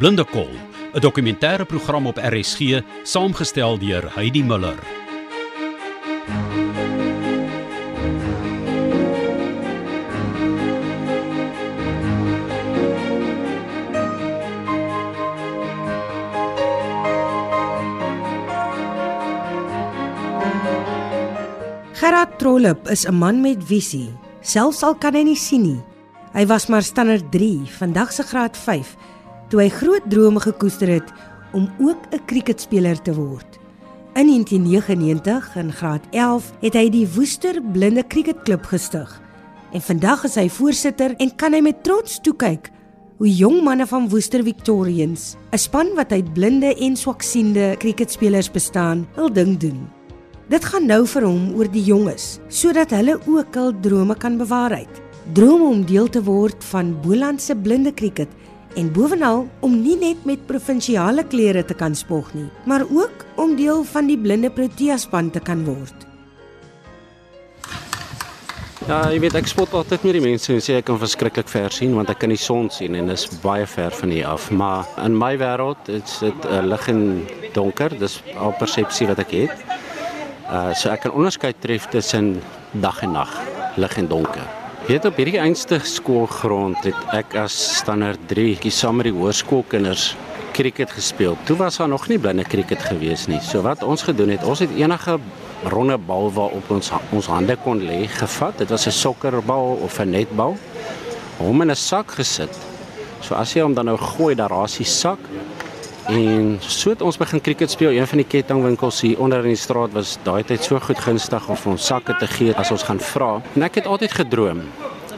Blinde Kol, 'n dokumentêre program op RSG, saamgestel deur Heidi Muller. Gerard Trollip is 'n man met visie, selfs al kan hy nie sien nie. Hy was maar standaard 3, vandag se graad 5, toe hy groot drome gekoester het om ook 'n kriketspeler te word. In 1999 in graad 11 het hy die Woester Blinde Kriketklub gestig. En vandag is hy voorsitter en kan hy met trots toe kyk hoe jong manne van Woester Victorians, 'n span wat uit blinde en swaksiende kriketspelers bestaan, hul ding doen. Dit gaan nou vir hom oor die jonges, sodat hulle ook hul drome kan bewaarheid. Drome om deel te word van Boland se blinde kriket en bovenal om nie net met provinsiale klere te kan spog nie, maar ook om deel van die blinde Protea span te kan word. Ja, jy weet ek spot altyd met die mense en sê ek kan verskriklik ver sien want ek kan die son sien en dit is baie ver van hier af, maar in my wêreld is dit uh, lig en donker, dis al persepsie wat ek het. Uh so ek kan onderskei tref tussen dag en nag, lig en donker. Weet op hierdie einste skoolgrond het ek as standaard 3 saam met die hoërskoolkinders krieket gespeel. Toe was daar nog nie blinde krieket gewees nie. So wat ons gedoen het, ons het enige ronde bal waarop ons ons hande kon lê gevat. Dit was 'n sokkerbal of 'n netbal. Hom in 'n sak gesit. So as jy hom dan nou gooi, daar raas die sak En so het ons begin cricket speel. Een van die kettingwinkels hier onder in die straat was daai tyd so goed gunstig om ons sakke te gee as ons gaan vra. En ek het altyd gedroom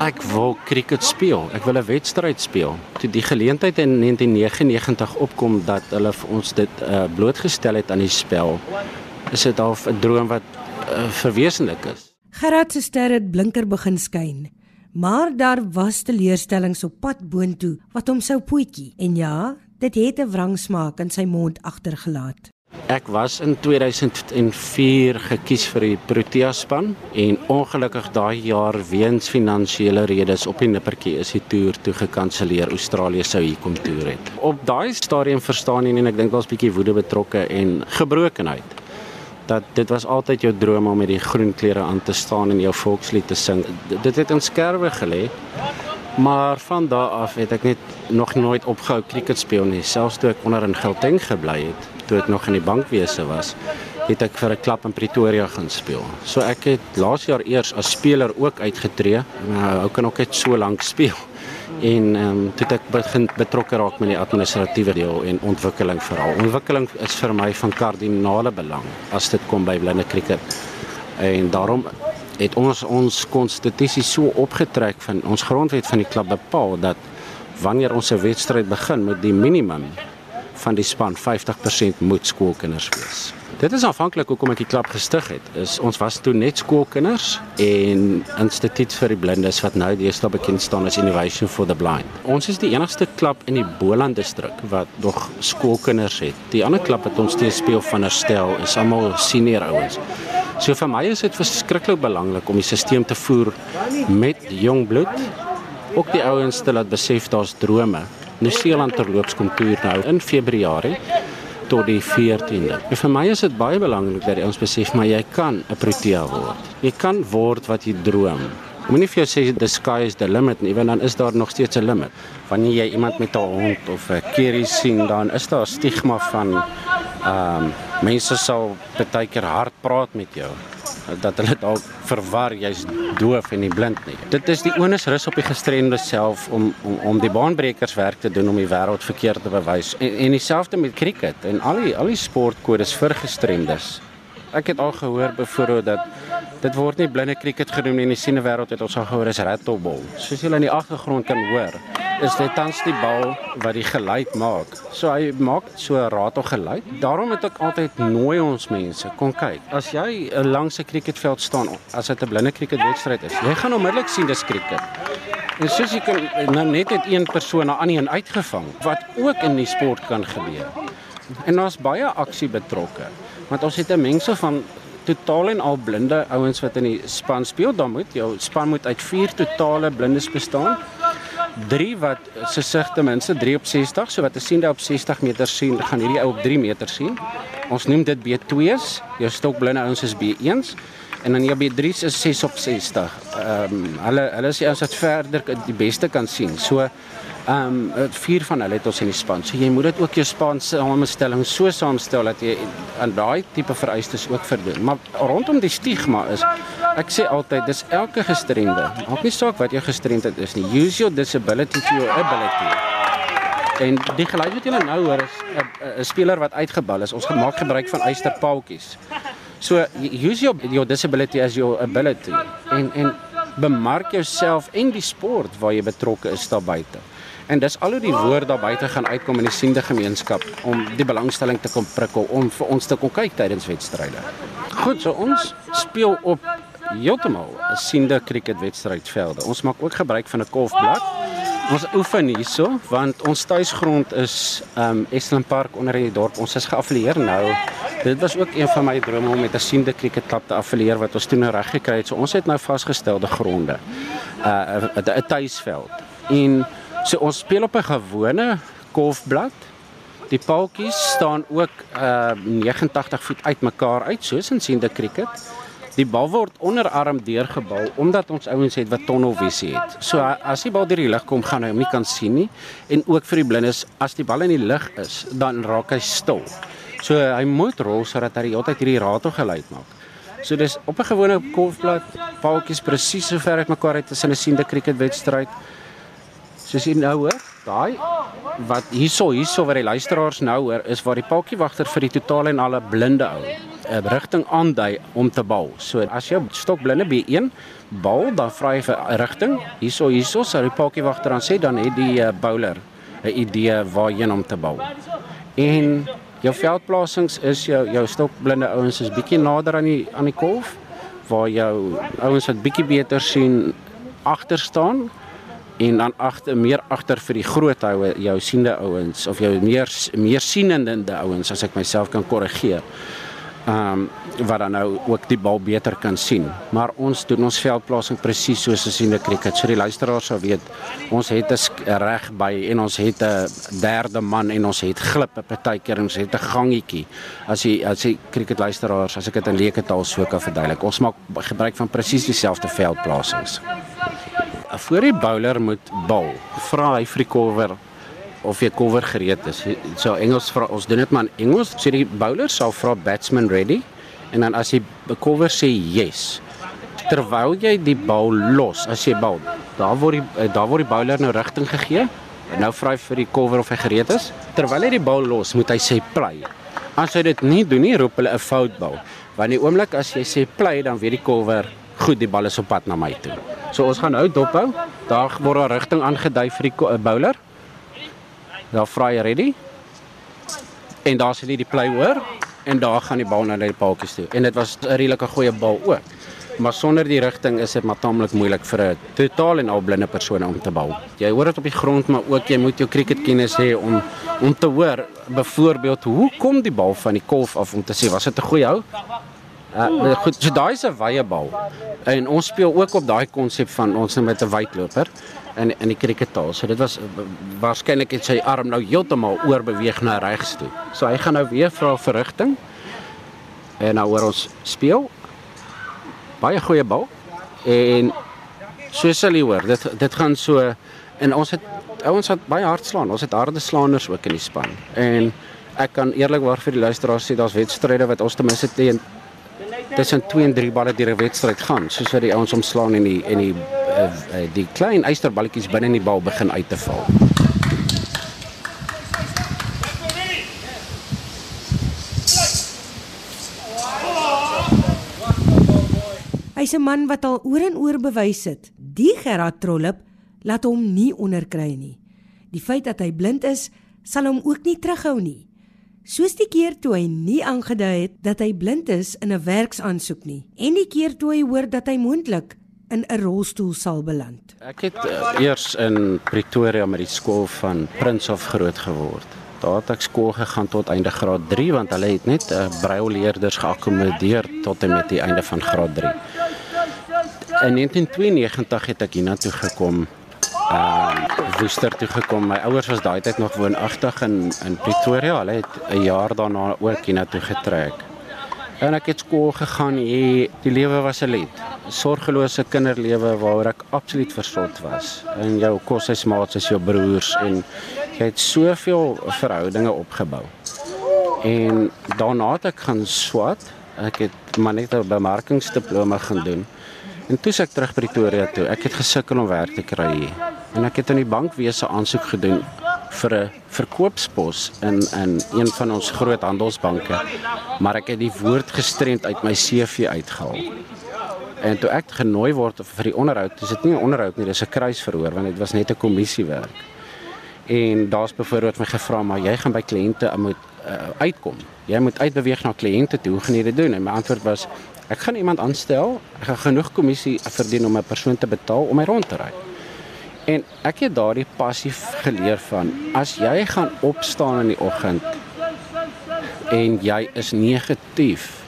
ek wil cricket speel. Ek wil 'n wedstryd speel. Toe die geleentheid in 1999 opkom dat hulle vir ons dit uh, blootgestel het aan die spel, is dit half 'n droom wat uh, verwesenlik is. Gerard se ster het blinker begin skyn. Maar daar was teleurstellings op pad boontoe wat hom sou poetjie. En ja, Dit het 'n wrangsmaak in sy mond agtergelaat. Ek was in 2004 gekies vir die Protea span en ongelukkig daai jaar weens finansiële redes op die nippertjie is die toer toe gekanselleer. Australië sou hier kom toer het. Op daai stadium verstaan jy en ek dink daar's 'n bietjie woede betrokke en gebrokenheid. Dat dit was altyd jou droom om met die groen klere aan te staan en jou volkslied te sing. Dit het in skerwe gelê. Maar van daar af het ek net nog nooit opgehou cricket speel nie, selfs toe ek onder in Gauteng gebly het, toe ek nog in die bankwese was, het ek vir 'n klub in Pretoria gaan speel. So ek het laas jaar eers as speler ook uitgetree. Nou, ou kan ook net so lank speel. En ehm um, toe ek begin betrokke raak met die administratiewe deel en ontwikkeling veral. Ontwikkeling is vir my van kardinale belang as dit kom by blinde cricket. En daarom het ons ons konstitusie so opgetrek van ons grondwet van die klub bepaal dat wanneer ons 'n wedstryd begin met die minimum van die span 50% moet skoolkinders wees. Dit is aanvanklik hoekom ek die klub gestig het. Is ons was toe net skoolkinders en Instituut vir die Blindes wat nou deesdae bekend staan as Innovation for the Blind. Ons is die enigste klub in die Boland distrik wat nog skoolkinders het. Die ander klub wat ons steeds speel van herstel is almal senior ouens. So vir my is dit verskriklik belangrik om die stelsel te voer met jong bloed. Ook die ouens te laat besef daar's drome. Nieu-Seeland terloops kom toer nou in Februarie tot die 14de. En vir my is dit baie belangrik dat ons besef maar jy kan 'n Protea word. Jy kan word wat jy droom. Moenie vir jou sê the sky is the limit nie, want dan is daar nog steeds 'n limit. Wanneer jy iemand met 'n hond of 'n kerry sien, dan is daar stigma van ehm um, mense sal baie keer hard praat met jou dat hulle dalk verwar jy's doof en nie blind nie. Dit is die onus rus op die gestremde self om om om die baanbrekers werk te doen om die wêreld verkeerd te bewys. En en dieselfde met cricket en al die al die sportkodes vir gestremdes. Ek het al gehoor byvoorbeeld dat dit word nie blinde cricket genoem nie in die siene wêreld het ons al gehoor is rattleball. Soos julle in die agtergrond kan hoor, is dit tans die bal wat die geluid maak. So hy maak so 'n ratel geluid. Daarom het ek altyd nooi ons mense kom kyk. As jy 'n langs 'n cricketveld staan, as dit 'n blinde cricketwedstryd is, jy gaan onmiddellik sien dis cricket. En soos jy kan nou net net een persoon na ander een uitgevang wat ook in die sport kan gebeur. En daar's baie aksie betrokke. Want ons het 'n mengsel van totaal en al blinde ouens wat in die span speel. Dan moet jou span moet uit 4 totale blindes bestaan 3 wat se sig ten minste 3 op 60, so wat 'n siende op 60 meter sien, gaan hierdie ou op 3 meter sien. Ons noem dit B2's. Jou stokblinde ouens is B1's en dan jou B3's is 6 op 60. Ehm um, hulle hulle is die ouens wat verder die beste kan sien. So Ehm um, vier van hulle het ons in die span. So jy moet dit ook jou span se samestelling so saamstel dat jy aan daai tipe vereistes ook verdoen. Maar rondom die stigma is ek sê altyd dis elke gestremde. Maak nie saak wat jou gestremdheid is nie. Use your disability to your ability. En die geluid wat julle nou hoor is 'n speler wat uitgebal is. Ons gemaak gebruik van eysterpaaltjies. So use your your disability as your ability en en bemark jouself en die sport waar jy betrokke is daar buite. En dis al hoe die woord daar buite gaan uitkom in die siende gemeenskap om die belangstelling te kom prikkel om vir ons te kom kyk tydens wedstryde. Goed, so ons speel op heeltemal 'n siende cricketwedstrydvelde. Ons maak ook gebruik van 'n kolfblad. Ons oefen hierso want ons tuisgrond is um Estlin Park onder in die dorp. Ons is geaffilieer nou. Dit was ook een van my drome om met 'n siende cricketklub te affilieer wat ons toe nou reg gekry het. So ons het nou vasgestelde gronde. Uh 'n tuisveld. En So ons speel op 'n gewone golfblad. Die paaltjies staan ook uh 89 voet uitmekaar uit soos in siende cricket. Die bal word onderarm deurgebal omdat ons ouens het wat tunnelvisie het. So as die bal deur die lug kom, gaan hy hom nie kan sien nie en ook vir die blindes as die bal in die lug is, dan raak hy stil. So hy moet rol sodat hy heeltyd hierdie ratel geluid maak. So dis op 'n gewone golfblad, paaltjies presies so ver uitmekaar uit tussen 'n siende cricket wedstryd soos jy nou hoor, daai wat hierso hierso waar die luisteraars nou hoor is waar die paltjiewagter vir die totale en alle blinde ou 'n uh, rigting aandui om te bal. So as jy stokblinde B1 bal, dan vra jy vir 'n rigting. Hierso hierso sou die paltjiewagter dan sê dan het die uh, bowler 'n idee waarheen om te bal. En jou veldplasings is jou jou stokblinde ouens is bietjie nader aan die aan die kolf waar jou ouens wat bietjie beter sien agter staan en dan agter meer agter vir die groot houe jou siende ouens of jou meer meer sienende ouens as ek myself kan korrigeer. Ehm um, wat dan nou ook die bal beter kan sien. Maar ons doen ons veldplasing presies soos in 'n cricket. So die luisteraars sou weet, ons het 'n reg by en ons het 'n derde man en ons het glippe partykeer en ons het 'n gangetjie. As jy as jy cricket luisteraars, as ek dit in leuke taal sou kan verduidelik. Ons maak gebruik van presies dieselfde veldplasings voor die bowler moet bal, vra hy vir die cover of jy cover gereed is. So Engels vra ons doen dit maar in Engels. So die bowler sal vra batsman ready en dan as die cover sê yes, terwyl jy die bal los, as jy bal, daar word die daar word die bowler nou rigting gegee. En nou vra hy vir die cover of hy gereed is. Terwyl hy die bal los, moet hy sê play. As hy dit nie doen nie, roep hulle 'n foutbal. Want die oomblik as jy sê play, dan weet die cover goed, die bal is op pad na my toe. So ons gaan nou dophou. Daar word 'n rigting aangedui vir die eh, bowler. Daar vra hy ready. En daar sien jy die play hoor en daar gaan die bal na die paaltjies toe. En dit was 'n redelike goeie bal ook. Maar sonder die rigting is dit maar taamlik moeilik vir 'n totaal en al blinde persoon om te bal. Jy hoor dit op die grond, maar ook jy moet jou cricketkennis hê om om te hoor byvoorbeeld hoe kom die bal van die kolf af om te sê was dit 'n goeie hou? Uh, goed, so daai is 'n wye bal. En ons speel ook op daai konsep van ons met 'n wydloper in in die krikettaal. So dit was waarskynlik het sy arm nou heeltemal oorbeweeg na regs toe. So hy gaan nou weer vra vir rigting. En nou hoor ons speel. Baie goeie bal. En so sal jy hoor, dit dit gaan so en ons het ouens wat baie hard slaan. Ons het harde slaaners ook in die span. En ek kan eerlikwaar vir die luisteraars sê daar's wedstryde wat ons ten minste teen tussen 2 en 3 balle deur 'n wedstryd gaan, soos wat die ouens omslaan en die en die uh, die klein eysterballetjies binne in die bal begin uit te val. Hy's 'n man wat al oor en oor bewys het. Die Gerard Trollip laat hom nie onderkry nie. Die feit dat hy blind is, sal hom ook nie terughou nie. Soos die keer toe hy nie aangedui het dat hy blind is in 'n werksaansoek nie en die keer toe hy hoor dat hy moontlik in 'n rolstoel sal beland. Ek het uh, eers in Pretoria met die skool van Prinsof groot geword. Daar het ek skool gegaan tot einde graad 3 want hulle het net uh, brailleerders geakkommodeer tot en met die einde van graad 3. In 1992 het ek hiernatoe gekom. Uh Woester toe gekom. My ouers was daai tyd nog woonagtig in in Pretoria. Hulle het 'n jaar daarna ook hiernatoe getrek. En ek het skool gegaan hier. Die lewe was 'n lied. Sorgelose kinderlewe waaroor ek absoluut versot was. En jou koshuismaats is jou broers en jy het soveel verhoudinge opgebou. En daarna het ek gaan swat. Ek het maar net 'n bemarkingsdiploma gaan doen. En toe ek terug Pretoria toe, ek het gesukkel om werk te kry hier. En ek het in die bankwese aansoek gedoen vir 'n verkoopspos in in een van ons groot handelsbanke. Maar ek het die woord gestremd uit my CV uitgehaal. En toe ek genooi word vir die onderhoud, dis dit nie 'n onderhoud nie, dis 'n kruisverhoor want dit was net 'n kommissiewerk. En daar's byvoorbeeld my gevra maar jy gaan by kliënte moet uh, uitkom. Jy moet uitbeweeg na kliënte toe. Hoe gaan jy dit doen? En my antwoord was ek gaan iemand aanstel. Ek gaan genoeg kommissie verdien om 'n persoon te betaal om my rond te ry. En ek het daardie passief geleer van as jy gaan opstaan in die oggend en jy is negatief,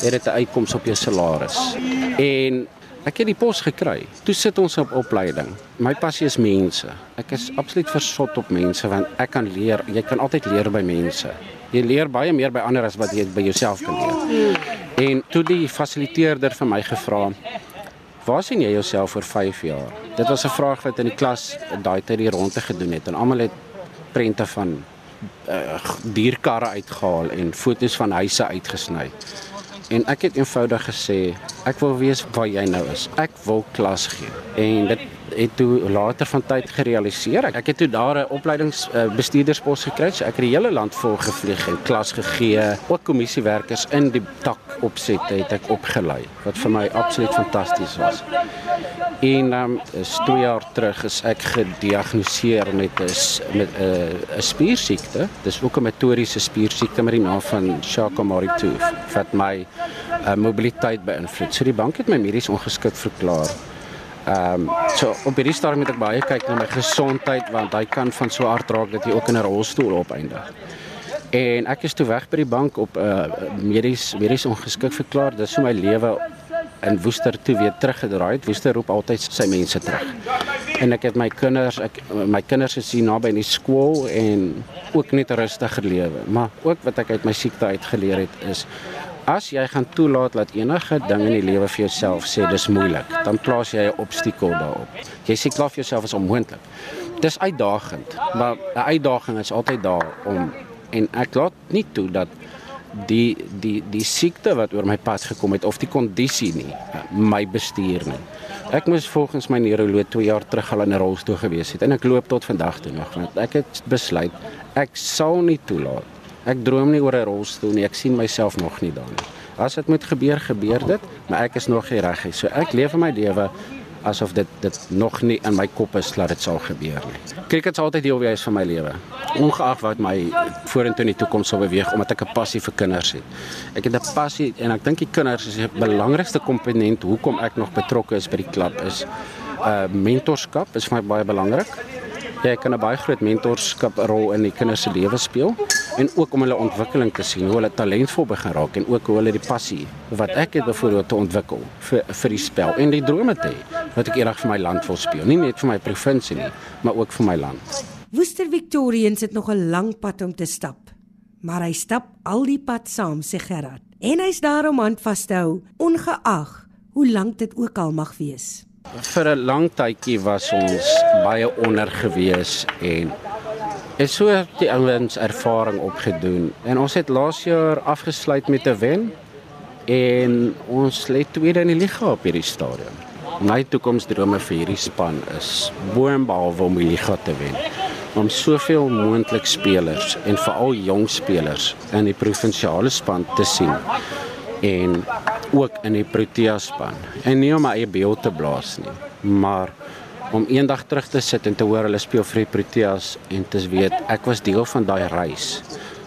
het dit 'n uitkoms op jou salaris. En ek het die pos gekry. Toe sit ons op opleiding. My passie is mense. Ek is absoluut versot op mense want ek kan leer. Jy kan altyd leer by mense. Jy leer baie meer by ander as wat jy by jouself kan leer. En toe die fasiliteerder vir my gevra, Waar sien jy jouself oor 5 jaar? Dit was 'n vraag wat in die klas daai tyd hier rondte gedoen het en almal het prente van uh, dierkarre uitgehaal en foto's van huise uitgesny. En ek het eenvoudig gesê, ek wil weet waar jy nou is. Ek wil klas gee. En dit het toe later van tyd gerealiseer. Ek het toe daar 'n opleidingsbestuurderspos gekry. So ek het die hele land vol gevlieg en klas gegee. Ook kommissiewerkers in die tak opsette het ek opgelei wat vir my absoluut fantasties was. En um, is 2 jaar terug is ek gediagnoseer met 'n met 'n 'n spiersiekte. Dis ook 'n motoriese spiersiekte met die naam van Charcot-Marie-Tooth wat my uh, mobiliteit beïnvloed. So die bank het my medies ongeskik verklaar. Ehm um, so op hierdie stadium moet ek baie kyk na my gesondheid want hy kan van so hard raak dat jy ook in 'n rolstoel opeindig. En ek is toe weg by die bank op 'n uh, medies medies ongeskik verklaar. Dis hoe my lewe in Woester toe weer teruggedraai het. Woester roep altyd sy mense terug. En ek het my kinders, ek my kinders is hier naby in die skool en ook net 'n rustiger lewe. Maar ook wat ek uit my siekte uitgeleer het is As jy gaan toelaat dat enige ding in die lewe vir jouself sê dis moeilik, dan plaas jy 'n obstakel daarop. Jy sê klaar vir jouself is onmoontlik. Dis uitdagend, maar 'n uitdaging is altyd daar om en ek laat nie toe dat die die die siekte wat oor my pad gekom het of die kondisie nie my bestuur nie. Ek moes volgens my neuroloog 2 jaar terug al in 'n rolstoel gewees het en ek loop tot vandag toe nog want ek het besluit ek sal nie toelaat Ek droom nie oor 'n rolstoel nie. Ek sien myself nog nie daar nie. As dit moet gebeur, gebeur dit, maar ek is nog nie reg nie. So ek leef my lewe asof dit dit nog nie in my kop is dat dit sal gebeur nie. Cricket sal altyd deel wees van my lewe. Ongeag wat my vorentoe in die toekoms sal beweeg omdat ek 'n passie vir kinders het. Ek het 'n passie en ek dink die kinders is die belangrikste komponent hoekom ek nog betrokke is by die klub is uh mentorskap is vir my baie belangrik. Jy kan 'n baie groot mentorskap rol in die kinders se lewe speel en ook om hulle ontwikkeling te sien, hoe hulle talentvol begin raak en ook hoe hulle die passie wat ek het byvoorbeeld te ontwikkel vir vir die spel en die drome te hê wat ek eendag vir my land wil speel, nie net vir my provinsie nie, maar ook vir my land. Woester Victorians het nog 'n lang pad om te stap, maar hy stap al die pad saam, sê Gerard. En hy's daar om aan vas te hou, ongeag hoe lank dit ook al mag wees. Vir 'n lang tydjie was ons baie onder gewees en het so die ouens ervaring opgedoen. En ons het laas jaar afgesluit met 'n wen en ons lê tweede in die liga op hierdie stadium. My toekomsdrome vir hierdie span is boonbehalwe om die liga te wen om soveel moontlik spelers en veral jong spelers in die provinsiale span te sien en ook in die Protea span. En nie om my eie beeld te blaas nie, maar om eendag terug te sit en te hoor hulle speel vir die Proteas en te weet ek was deel van daai reis.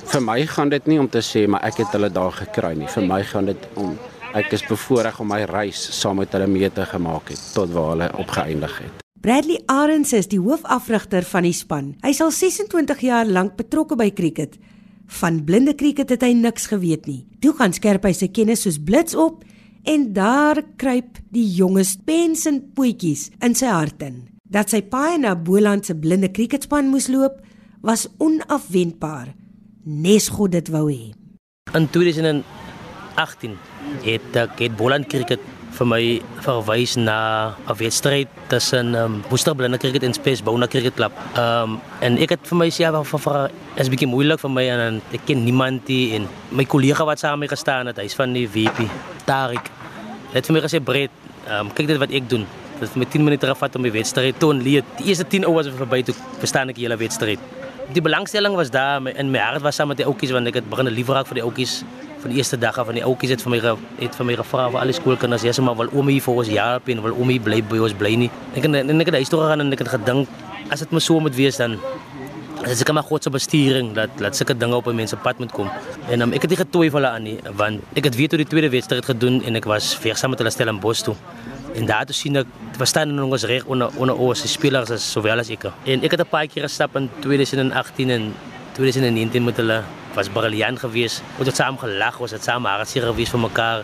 Vir my gaan dit nie om te sê maar ek het hulle daar gekry nie. Vir my gaan dit om ek is bevoorreg om my reis saam met hulle mee te gemaak het tot waar hulle opgeëindig het. Bradley Arends is die hoofafrigter van die span. Hy is al 26 jaar lank betrokke by cricket Van blinde krieket het hy niks geweet nie. Toe gaan skerp hy sy kennis soos blits op en daar kruip die jonges pens en poetjies in sy hart in. Dat sy paai na Boland se blinde kriketspan moes loop, was onafwendbaar. Nes God dit wou hê. In 2018 het ek het Boland kriket vir my verwys na 'n wedstryd tussen um, Woester Blinde Cricket en Space Bona Cricket Club. Ehm um, en ek het vir my self van vir is bietjie moeilik vir my en ek ken niemand nie en my kollega wat saam my gestaan het, hy's van die VP, Tarik. Het vir my gesê Brett, ehm um, kyk dit wat ek doen. Dit het my 10 minute gevat om die wedstryd te onleed. Die eerste 10 ouers was verby toe verstaan ek die hele wedstryd. Die belangstelling was daar in my hart was saam met die ouetjies want ek het begin lief raak vir die ouetjies van die eerste dag af van die ouetjies het vir my het vir my gevra vir al die skoolkinders jy sê maar wil oomie vir ons help en wil oomie bly by ons bly nie? Ek en, en ek het daai storie gaan en ek het gedink as dit maar so moet wees dan as ek maar God se besturing dat laat sulke dinge op 'n mens se pad moet kom. En um, ek het nie getwyfel aan nie want ek het weet hoe die tweede wedstryd gedoen en ek was versam met hulle stel in Bos toe. En daar toe sien ek verstaan hulle ons reg onder onder ons spelers as sowel as ek. En ek het 'n paar keer gestap in 2018 en 2019 met hulle was briljant geweest. Ons het saam gelag, ons het saam hartseer geweest vir mekaar.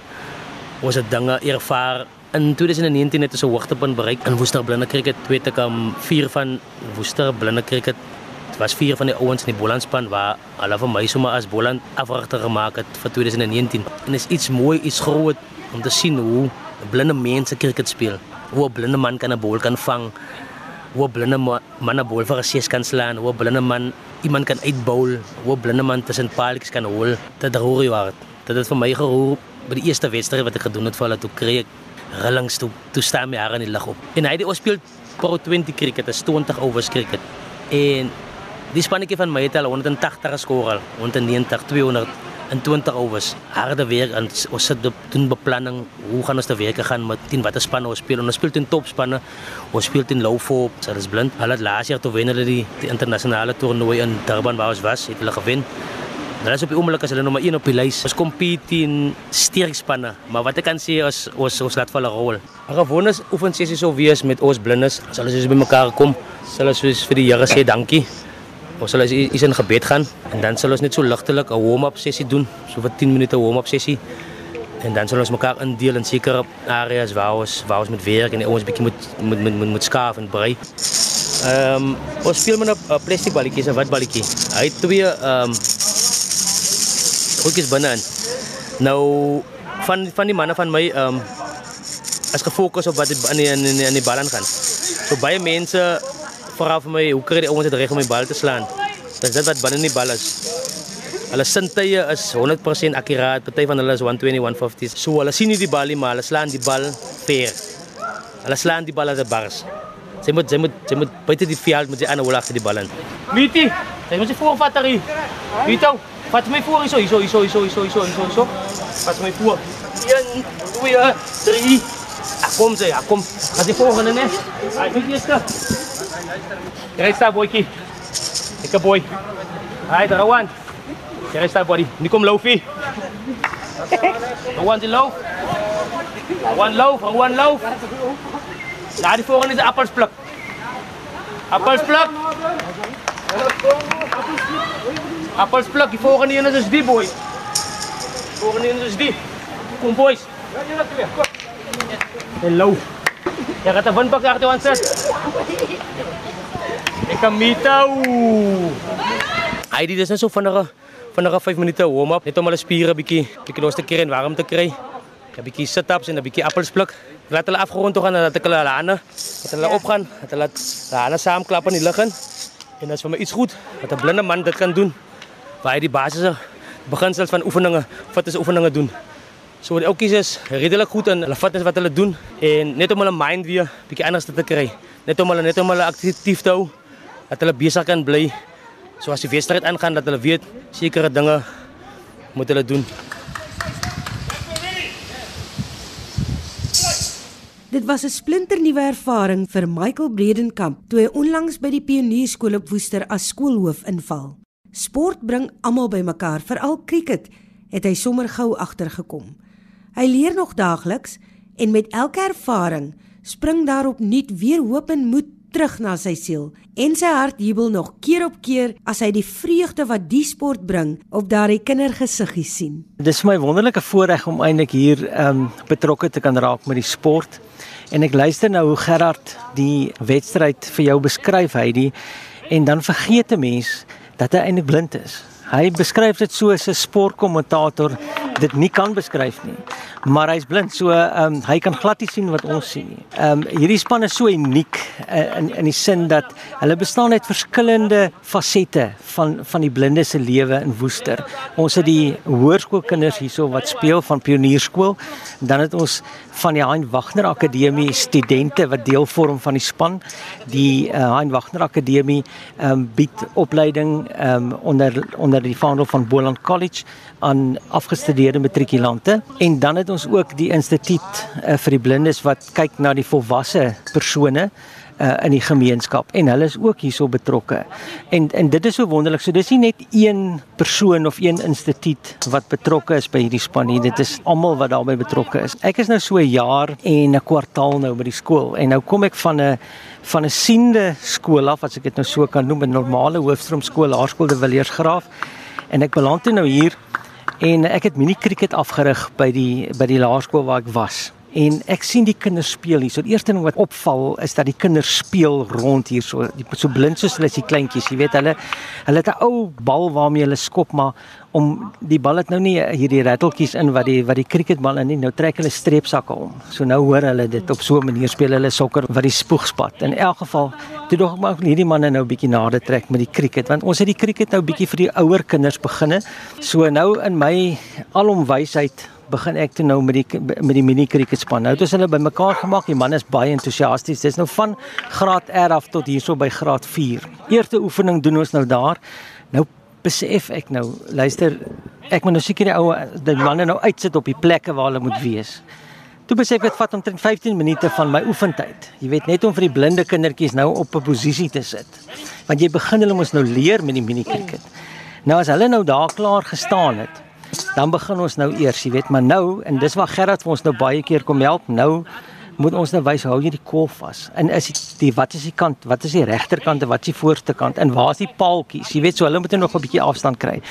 Ons het dinge ervaar. In 2019 het ons 'n hoogtepunt bereik in Woester Blinde Cricket. Twee te kom vier van Woester Blinde Cricket. Dit was vier van die ouens in die Bolandspan waar hulle van my sommer as Boland afrigter gemaak het vir 2019. En is iets mooi, iets groot om te sien hoe blinde mense cricket speel. Hoe 'n blinde man kan 'n bal kan vang hoe 'n blinde man 'n bal vir 'n ses kan slaan, hoe 'n blinde man iemand kan uitbowl, hoe 'n blinde man tussen paaltjies kan hol. Dit roer jou hart. Dit het vir my geroer by die eerste wedstryd wat ek gedoen het vir hulle toe kry ek rillings toe toe staan my hare in die lug op. En hy het ook speel Pro 20 cricket, 'n 20 overs cricket. En die spannetjie van my het al 180 geskor al, 190, 200 in 20 overs. Harde werk en ons sit doen beplanning. Hoe gaan ons te werk gaan met 10 watter spanne ons speel? Ons speel teen topspanne. Ons speel teen low for, so dis blind. Hulle het laas jaar toe wen hulle die, die internasionale toernooi in Durban waar ons was, het hulle gewen. Hulle is op die oomblik as hulle nommer 1 op die lys. Ons compete teen sterk spanne, maar wat ek kan sê is ons ons laat vir hulle rol. 'n Gewone oefensessie sou wees met ons blindes. As hulle soos bymekaar kom, sal ons vir die Here sê dankie. Ons sal eens in gebed gaan en dan sal ons net so ligtelik 'n warm-up sessie doen, so vir 10 minute warm-up sessie. En dan sal ons mekaar indeel in sekere areas waar ons waar ons met werk en ons bietjie moet moet moet moet, moet skaaf en brei. Ehm um, ons speel met 'n plastic balletjie, 'n wat balletjie. Hy het twee ehm um, hoekies binne. Nou van van die manne van my ehm um, as gefokus op wat in die, in die, in die bal aan gaan. So baie mense vra vir my hoe kry die ouens dit reg om my bal te slaan? Dis dit wat binne in die bal is. Hulle sintuie is 100% akkuraat. Party van hulle is 120, 150. So hulle sien nie die bal nie, maar hulle slaan die bal fair. Hulle slaan die bal uit die bars. Sy moet sy moet sy moet buite die veld met die ander hol agter die bal in. Miti, jy moet sy voor vat daar. Mito, vat my voor hierso, hierso, hierso, hierso, hierso, hierso, hierso, hierso. Vat my voor. 1 2 3 Kom sy, kom. Gaan jy volgende net? Hy moet eers Gereed boykie. Dikke boy. Right, Rowan. Gereed staan, buddy. Nu komt Lofi. Rowan die loof. Rowan loof, Rowan loof. Die volgende is de appelspluk. Appelspluk. Appelspluk, die volgende is is die, boy. Volgende jongens is die. Kom, boys. Hello. ik heb een pak achter je aan zet kan mitau. Hy dit is net so vinnige vinnige 5 minute warm up net om hulle spiere bietjie bietjie los te kry en warm te kry. 'n Bietjie sit-ups en 'n bietjie appelspluk. Laat hulle afgerond gaan en laat ek hulle hande dat hulle opgaan, dat hulle hande saamklap in die lug in. En is vir iets goed dat 'n blinde man dit kan doen. Waar hy die basiese beginsels van oefeninge, fitness oefeninge doen. So die ouetjies is redelik goed in hulle fitness wat hulle doen en net om hulle mind weer bietjie anders te kry. Net om hulle net om te dat hulle besig kan bly. So as die wedstryd aangaan dat hulle weet sekere dinge moet hulle doen. Dit was 'n splinternuwe ervaring vir Michael Bredenkamp toe hy onlangs by die Pionierskool op Woester as skoolhoof inval. Sport bring almal bymekaar, veral cricket, het hy sommer gou agtergekom. Hy leer nog daagliks en met elke ervaring spring daarop nuut weer hoop en moed terug na sy siel en sy hart jubel nog keer op keer as hy die vreugde wat die sport bring op daardie kindergesiggies sien. Dis vir my wonderlike voorreg om eintlik hier ehm um, betrokke te kan raak met die sport En ek luister nou hoe Gerard die wedstryd vir jou beskryf, Heidi, en dan vergeet 'n mens dat hy eintlik blind is. Hy beskryf dit so as 'n sportkommentator dit nie kan beskryf nie. Maar hy's blind, so ehm um, hy kan glad nie sien wat ons sien nie. Ehm um, hierdie span is so uniek uh, in in die sin dat hulle bestaan uit verskillende fasette van van die blinde se lewe in Woester. Ons het die hoërskoolkinders hierso wat speel van pionierskool. Dan het ons van die Hein Wagner Akademie studente wat deel vorm van die span. Die uh, Hein Wagner Akademie ehm um, bied opleiding ehm um, onder onder die vaandel van Boland College aan afgestudeerde matrikulante en dan het ons ook die instituut uh, vir die blindes wat kyk na die volwasse persone uh, in die gemeenskap en hulle is ook hierso betrokke. En en dit is so wonderlik. So dis nie net een persoon of een instituut wat betrokke is by hierdie span nie. Dit is almal wat daarbey betrokke is. Ek is nou so 'n jaar en 'n kwartaal nou by die skool en nou kom ek van 'n van 'n siende skool af as ek dit nou so kan noem, 'n normale hoofstroomskool, Laerskool de Villiers-Graaf. En ek beland toe nou hier en ek het mini cricket afgerig by die by die laerskool waar ek was. En ek sien die kinders speel hier. So die eerste ding wat opval is dat die kinders speel rond hier so die, so blind soos hulle is die kleintjies. Jy weet hulle hulle het 'n ou bal waarmee hulle skop maar om die bal het nou nie hierdie ratteltjies in wat die wat die cricketbal in nie. Nou trek hulle streepsakke om. So nou hoor hulle dit op so 'n manier speel hulle sokker wat die spoegspat. In elk geval, toe dog maar hierdie manne nou 'n bietjie nader trek met die cricket want ons het die cricket nou bietjie vir die ouer kinders beginne. So nou in my alomwysheid begin ek toe nou met die met die mini cricket span. Nou het ons hulle bymekaar gemaak. Die man is baie entoesiasties. Dis nou van graad R af tot hierso by graad 4. Eerste oefening doen ons nou daar. Nou besef ek nou, luister, ek moet nou seker die ou die manne nou uitsit op die plekke waar hulle moet wees. Toe besef ek dit vat omtrent 15 minute van my oefentyd. Jy weet net om vir die blinde kindertjies nou op 'n posisie te sit. Want jy begin hulle mos nou leer met die mini cricket. Nou as hulle nou daar klaar gestaan het, dan begin ons nou eers, jy weet, maar nou en dis waar Gerard vir ons nou baie keer kom help. Nou moet ons nou wys hou jy die kolf vas. En is die, die wat is die kant? Wat is die regterkant en wat is die voorste kant? En waar is die paaltjies? Jy weet, so hulle moet nog 'n bietjie afstand kry.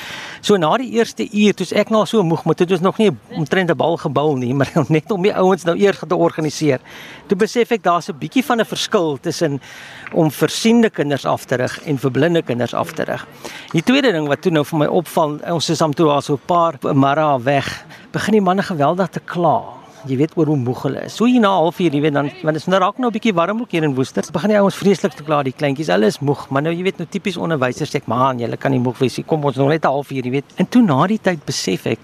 So na die eerste uur, toe's ek nou so moeg, maar dit is nog nie omtrent 'n bal gebou nie, maar net om die ouens nou eers te organiseer. Toe besef ek daar's 'n bietjie van 'n verskil tussen om versiende kinders af te rig en vir blinde kinders af te rig. Die tweede ding wat toe nou vir my opval, ons is amper al so 'n paar mara weg, begin die manne geweldig te kla jy weet oor hoe moeg hulle is. So hier na 0.5 jy weet dan want dit is nou raak nou 'n bietjie warm ook hier in Woester. Begin die ouens vreeslik te kla, die kleintjies. Hulle is moeg, maar nou jy weet nou tipies onderwysers sê ek, "Man, julle kan nie moeg wees nie. Kom ons nog net 'n halfuur, jy weet." En toe na die tyd besef ek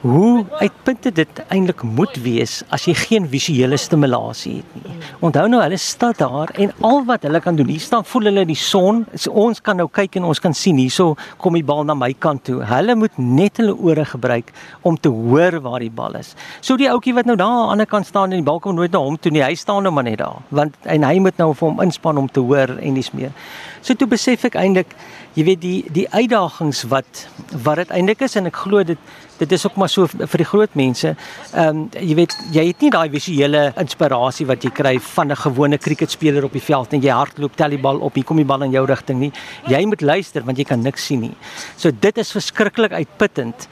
hoe uitpuntend dit eintlik moet wees as jy geen visuele stimulasie het nie. Onthou nou hulle staan daar en al wat hulle kan doen, hier staan voel hulle die son. So ons kan nou kyk en ons kan sien hierso kom die bal na my kant toe. Hulle moet net hulle ore gebruik om te hoor waar die bal is. So die ouetjie wat nou daar aan die ander kant staan en die bal kom nooit na hom toe nie. Hy staan nou maar net daar want en hy moet nou vir hom inspann om te hoor en dis meer. So toe besef ek eintlik jy weet die die uitdagings wat wat dit eintlik is en ek glo dit dit is ook maar so vir die groot mense. Ehm um, jy weet jy het nie daai visuele inspirasie wat jy kry van 'n gewone cricketspeler op die veld en jy hardloop tel die bal op, hier kom die bal in jou rigting nie. Jy moet luister want jy kan niks sien nie. So dit is verskriklik uitputtend.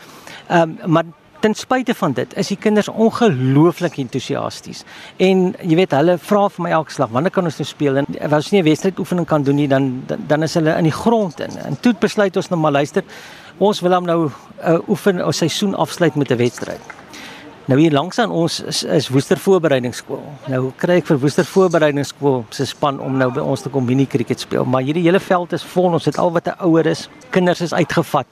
Ehm um, maar ten spyte van dit is die kinders ongelooflik entoesiasties. En jy weet hulle vra vir my elke slag, wanneer kan ons nou speel? En as ons nie 'n wedstryd oefening kan doen nie, dan dan, dan is hulle in die grond in. En toe besluit ons nou maar luister, ons wil hom nou 'n uh, oefen 'n seisoen afsluit met 'n wedstryd. Nou hier langs aan ons is, is Woester Voorbereidingsskool. Nou kry ek vir Woester Voorbereidingsskool se span om nou by ons te kom mini cricket speel, maar hierdie hele veld is vol. Ons het al wat 'n ouer is, kinders is uitgevat.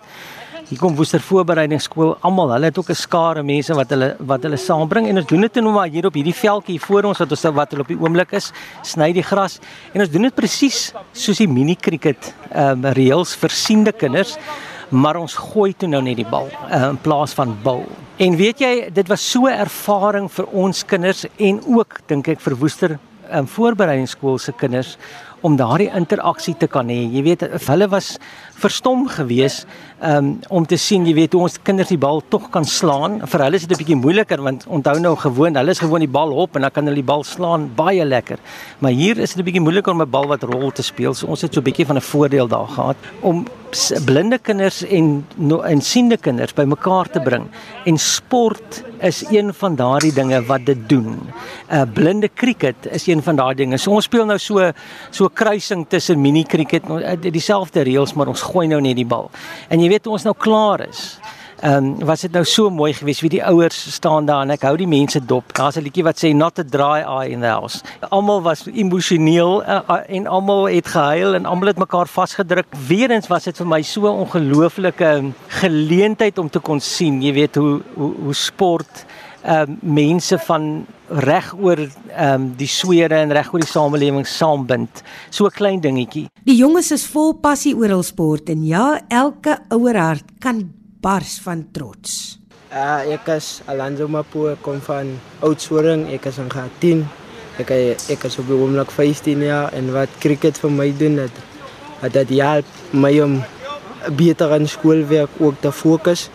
Hier kom Woester Voorbereidingsskool. Almal, hulle het ook 'n skare mense wat hulle wat hulle saambring en ons doen dit nou maar hier op hierdie veldjie voor ons wat ons wat hulle op die oomblik is, sny die gras en ons doen dit presies soos die mini cricket ehm um, reëls vir siende kinders maar ons gooi toe nou net die bal uh, in plaas van bal. En weet jy, dit was so 'n ervaring vir ons kinders en ook dink ek vir Woester um, ehm, voorbereidingsskool se kinders om daardie interaksie te kan hê. Jy weet, hulle was verstom geweest um, om te sien, jy weet, hoe ons kinders die bal tog kan slaan. Vir hulle is dit 'n bietjie moeiliker want onthou nou gewoon, hulle is gewoon die bal op en dan kan hulle die bal slaan baie lekker. Maar hier is dit 'n bietjie moeiliker om 'n bal wat rol te speel. So ons het so 'n bietjie van 'n voordeel daar gehad om blinde kinders en en siende kinders bymekaar te bring. En sport is een van daardie dinge wat dit doen. 'n uh, Blinde cricket is een van daardie dinge. So ons speel nou so so kruising tussen mini cricket en uh, dieselfde reëls, maar ons gooi nou net die bal. En jy weet ons nou klaar is. Ehm um, was dit nou so mooi geweest wie die ouers staan daar en ek hou die mense dop. Daar's 'n liedjie wat sê not a dry eye in the house. Almal was emosioneel uh, uh, en almal het gehuil en almal het mekaar vasgedruk. Weerens was dit vir my so 'n ongelooflike geleentheid om te kon sien, jy weet hoe hoe, hoe sport ehm uh, mense van reg oor ehm um, die swere en reg oor die samelewing saambind. So 'n klein dingetjie. Die jonges is vol passie oor hul sport en ja, elke ouer hart kan bars van trots. Uh, ek is Alonso Mapu, kom van Oudtshoorn, ek is in graad 10. Ek ek is op die oomblik 15 jaar en wat cricket vir my doen het, het dit help my om beter aan skoolwerk ook te fokus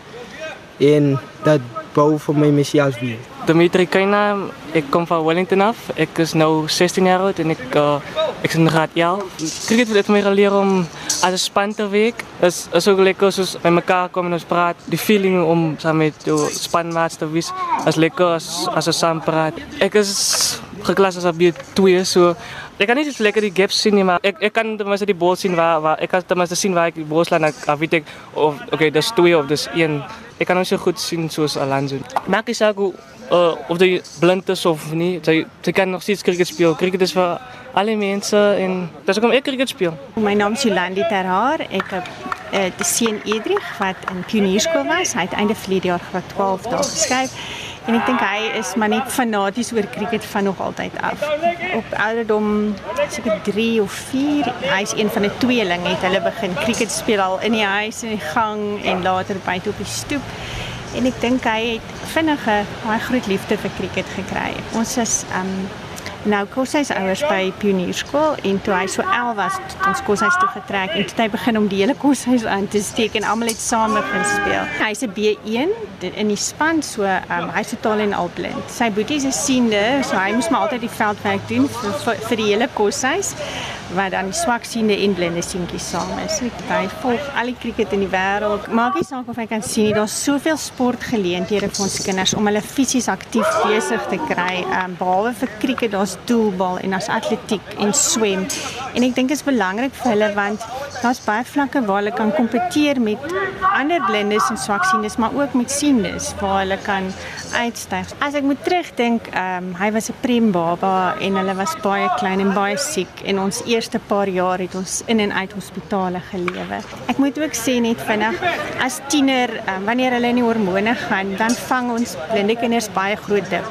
en dat bou vir my mesias weer. Dimitri Kaina, ek kom van Wellington af. Ek is nou 16 jaar oud en ek uh, ek is in graad 11. Cricket het my geleer om as 'n span te werk. Is is ook lekker soos by mekaar kom en ons praat. Die feeling om saam met jou spanmaats te wees, is lekker as as ons saam praat. Ek is geklas as op 2 so Ek kan nie so lekker die gaps sien nie, maar ek ek kan ten minste die bal sien waar waar ek kan ten minste sien waar ek die bal slaan ek weet ek of okay, dis 2 of dis 1. Ek kan nou so goed sien soos Alonso. Maak nie saak hoe uh, of jy blind is of nie. Jy jy kan nog steeds cricket speel. Cricket is vir alle mense en dis hoekom ek cricket speel. My naam is Jolandi Terhaar. Ek het uh, die seun Edrich wat in pionierskool was. Hy het einde verlede jaar graad 12 daar geskryf. En ek dink hy is maar net fanaties oor cricket van nog altyd af. Op ouderdom 3 of 4, hy's een van die tweeling het hulle begin cricket speel al in die huis in die gang en later buite op die stoep. En ek dink hy het vinnige baie groot liefde vir cricket gekry. Ons is um nou kos hy se ouers by pionierskool en toe hy so 11 was, ons kos hy toe getrek en toe hy begin om die hele kos huis aan te steek en almal het saam begin speel. Hy's 'n B1 in die span so um, hy's totaal en al blind. Sy boetie is siende, so hy moes maar altyd die veldwerk doen vir, vir, vir die hele koshuis waar dan swaksiende en blinde seentjies saam is. Hy volg al die cricket in die wêreld. Maak nie saak of hy kan sien nie, daar's soveel sportgeleenthede vir ons kinders om hulle fisies aktief besig te kry. Ehm behalwe vir cricket, daar's doelbal en as atletiek en swem. En ek dink dit is belangrik vir hulle want daar's baie vlakke waar hulle kan kompeteer met ander blindes en swaksiendes, maar ook met siendes waar hulle kan uitstyg. As ek moet terugdink, ehm um, hy was 'n prem baba en hulle was baie klein en baie siek en ons eerste paar jaar het ons in en uit hospitale gelewe. Ek moet ook sê net vinnig as tiener, um, wanneer hulle in die hormone gaan, dan vang ons blinde kinders baie groot dip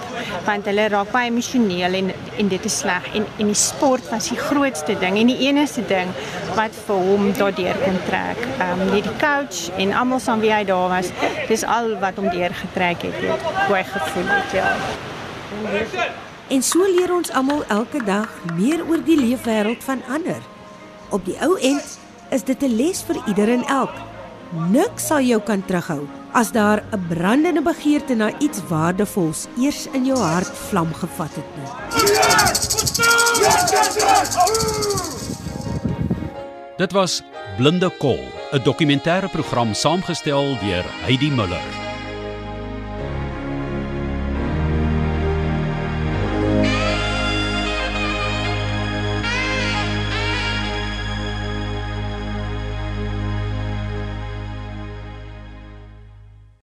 want hulle raak baie emosioneel en en dit is sleg en en die sport was die grootste ding en die enigste ding wat vir hom daardeur kon trek. Ehm um, die coach en almal saam wie hy daar was, dis al wat hom deur getrek het. het hoe hy gevoel het, ja. En so leer ons almal elke dag meer oor die leefwêreld van ander. Op die ou end is dit 'n les vir ieder en elk. Niks sal jou kan terughou as daar 'n brandende begeerte na iets waardevols eers in jou hart vlam gevat het nie. Dit was Blinde Kol, 'n dokumentêre program saamgestel deur Heidi Muller.